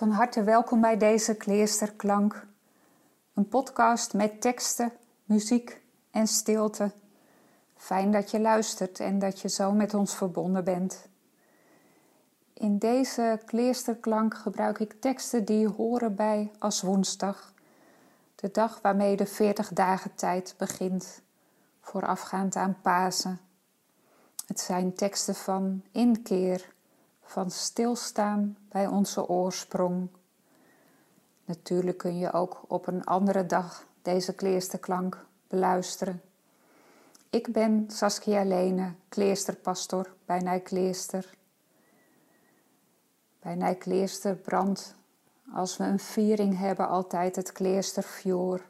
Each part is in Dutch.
Van harte welkom bij deze Kleesterklank, een podcast met teksten, muziek en stilte. Fijn dat je luistert en dat je zo met ons verbonden bent. In deze Kleesterklank gebruik ik teksten die horen bij als woensdag, de dag waarmee de 40 dagen tijd begint, voorafgaand aan Pasen. Het zijn teksten van inkeer van stilstaan bij onze oorsprong. Natuurlijk kun je ook op een andere dag deze kleersterklank beluisteren. Ik ben Saskia Lene, kleersterpastor bij Nijkleester. Bij Nijkleester brandt, als we een viering hebben, altijd het kleesterfjoor.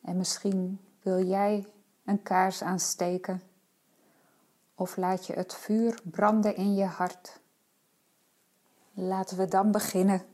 En misschien wil jij een kaars aansteken of laat je het vuur branden in je hart? Laten we dan beginnen.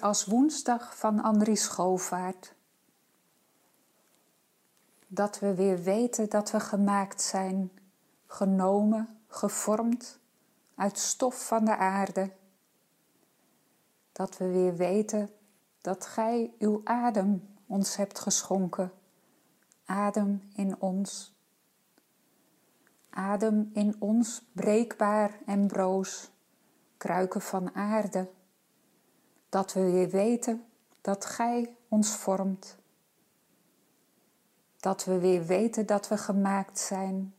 Als woensdag van Andries Schoofaert. Dat we weer weten dat we gemaakt zijn, genomen, gevormd uit stof van de aarde. Dat we weer weten dat Gij uw adem ons hebt geschonken, adem in ons. Adem in ons breekbaar en broos, kruiken van aarde dat we weer weten dat Gij ons vormt. Dat we weer weten dat we gemaakt zijn.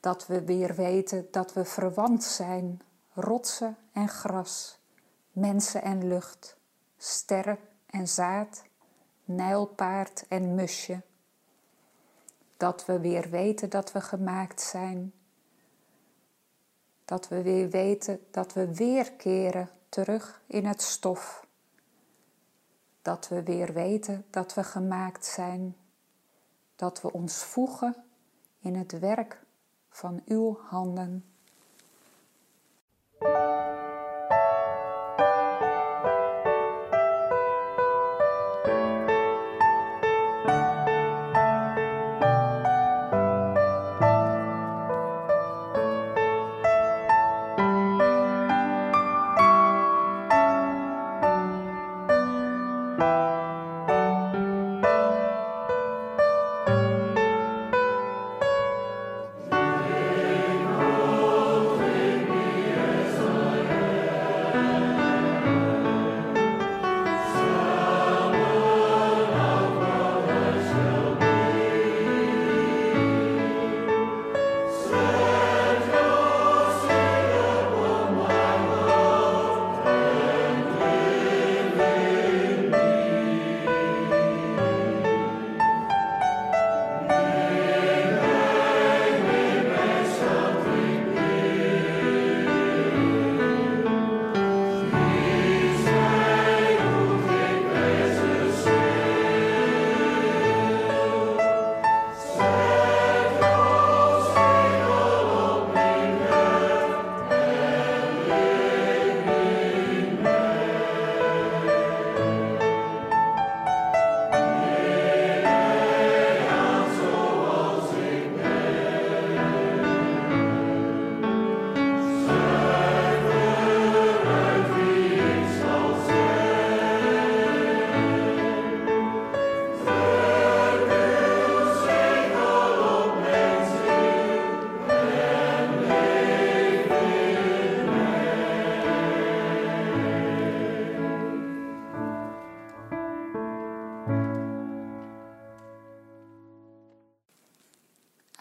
Dat we weer weten dat we verwant zijn, rotsen en gras, mensen en lucht, sterren en zaad, nijlpaard en musje. Dat we weer weten dat we gemaakt zijn. Dat we weer weten dat we weer keren terug in het stof. Dat we weer weten dat we gemaakt zijn, dat we ons voegen in het werk van uw handen.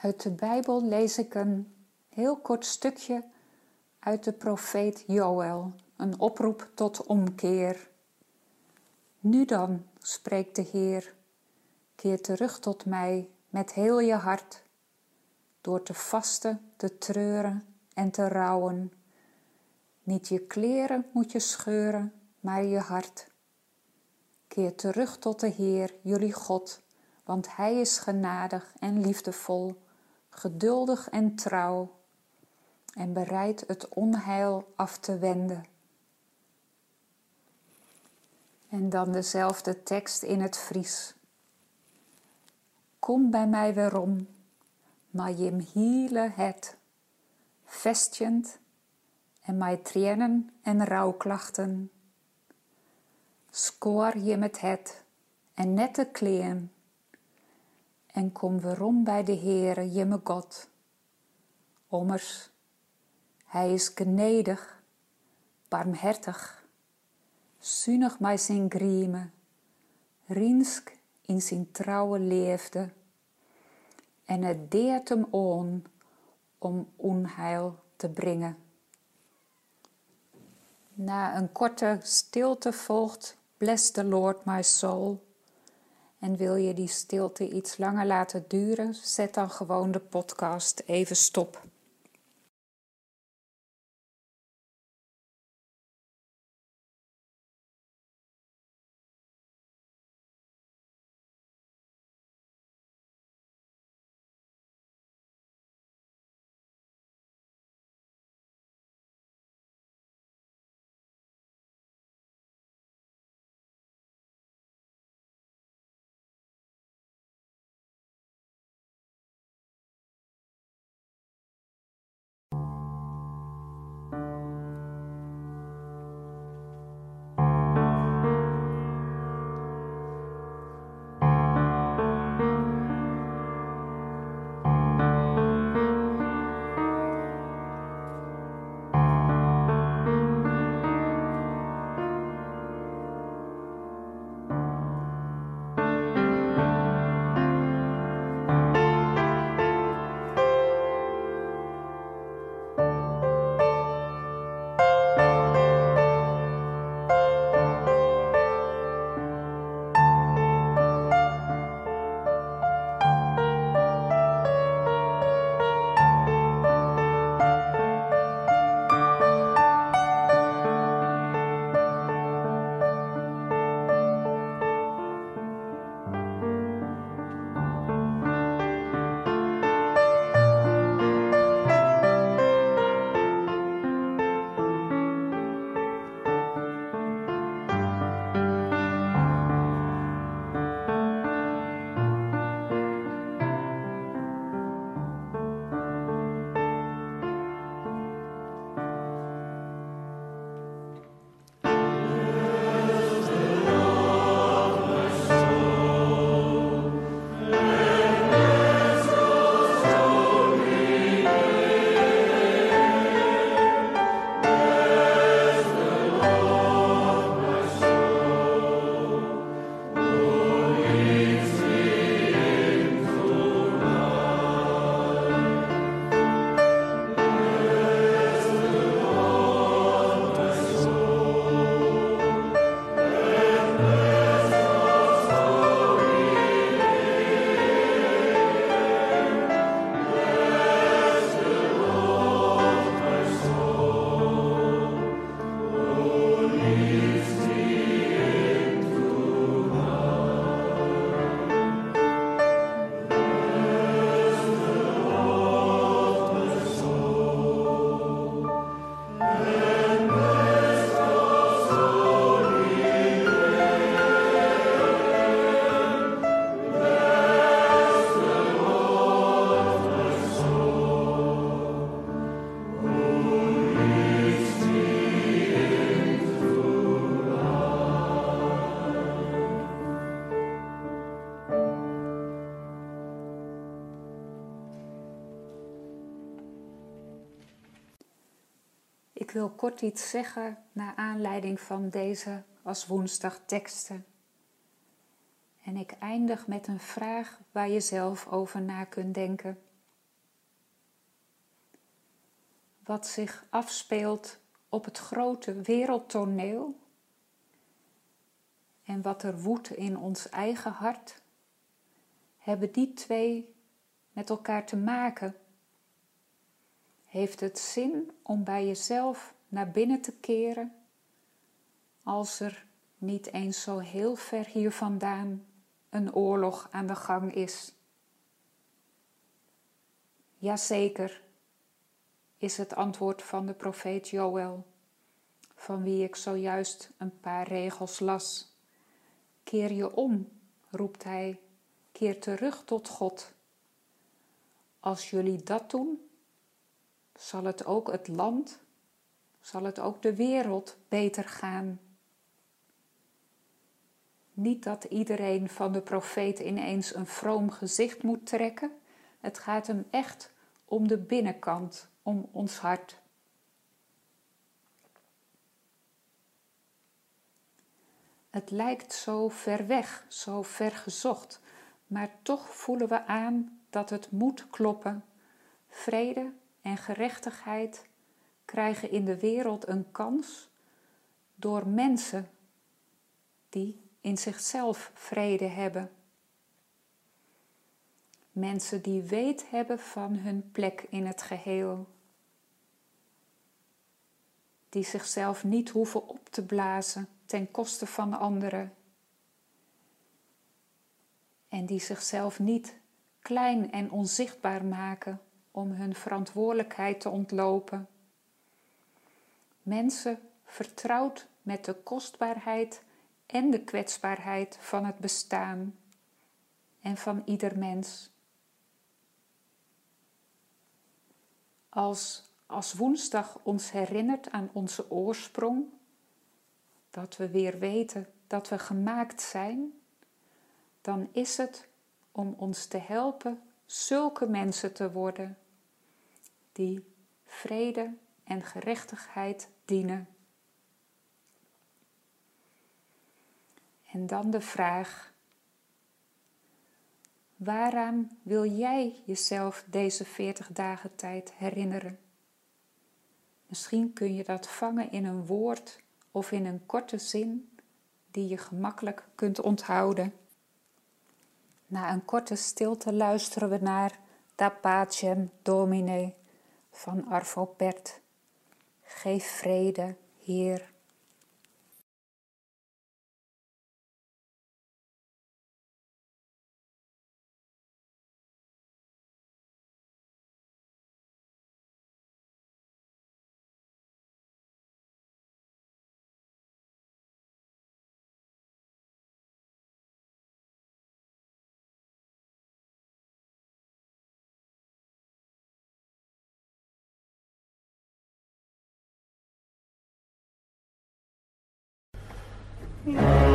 Uit de Bijbel lees ik een heel kort stukje uit de profeet Joël, een oproep tot omkeer. Nu dan, spreekt de Heer, keer terug tot mij met heel je hart, door te vasten, te treuren en te rouwen. Niet je kleren moet je scheuren, maar je hart. Keer terug tot de Heer, jullie God, want Hij is genadig en liefdevol, geduldig en trouw, en bereid het onheil af te wenden. En dan dezelfde tekst in het Fries. Kom bij mij weerom, maar hiele het, vestjend en mij tranen en rouwklachten. Scoor je met het en nette kleën, en kom weerom bij de Heere, je me God. Ommers, hij is gnedig, barmhertig, zunig mij zijn griemen, rinsk in zijn trouwe leefde, en het deert hem on om onheil te brengen. Na een korte stilte volgt Bless the Lord my soul. En wil je die stilte iets langer laten duren, zet dan gewoon de podcast even stop. wil kort iets zeggen naar aanleiding van deze als woensdag teksten. En ik eindig met een vraag waar je zelf over na kunt denken. Wat zich afspeelt op het grote wereldtoneel en wat er woedt in ons eigen hart, hebben die twee met elkaar te maken heeft het zin om bij jezelf naar binnen te keren als er niet eens zo heel ver hier vandaan een oorlog aan de gang is? Jazeker, is het antwoord van de profeet Joël, van wie ik zojuist een paar regels las. Keer je om, roept hij, keer terug tot God. Als jullie dat doen, zal het ook het land, zal het ook de wereld beter gaan. Niet dat iedereen van de profeet ineens een vroom gezicht moet trekken. Het gaat hem echt om de binnenkant, om ons hart. Het lijkt zo ver weg, zo ver gezocht, maar toch voelen we aan dat het moet kloppen. Vrede en gerechtigheid krijgen in de wereld een kans door mensen die in zichzelf vrede hebben. Mensen die weet hebben van hun plek in het geheel. Die zichzelf niet hoeven op te blazen ten koste van anderen. En die zichzelf niet klein en onzichtbaar maken om hun verantwoordelijkheid te ontlopen. Mensen vertrouwd met de kostbaarheid en de kwetsbaarheid van het bestaan en van ieder mens. Als, als woensdag ons herinnert aan onze oorsprong, dat we weer weten dat we gemaakt zijn, dan is het om ons te helpen zulke mensen te worden die vrede en gerechtigheid dienen. En dan de vraag: waaraan wil jij jezelf deze 40 dagen tijd herinneren? Misschien kun je dat vangen in een woord of in een korte zin die je gemakkelijk kunt onthouden. Na een korte stilte luisteren we naar Da Pacem Domine van Arvo Pärt. Geef vrede, Heer. Yeah.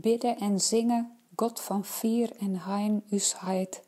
Bidden en zingen God van vier en hein us heid.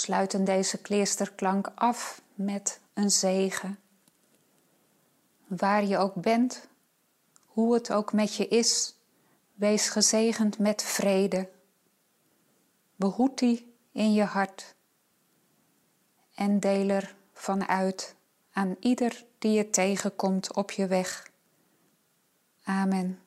Sluiten deze kleesterklank af met een zegen. Waar je ook bent, hoe het ook met je is, wees gezegend met vrede. Behoed die in je hart en deel er vanuit aan ieder die je tegenkomt op je weg. Amen.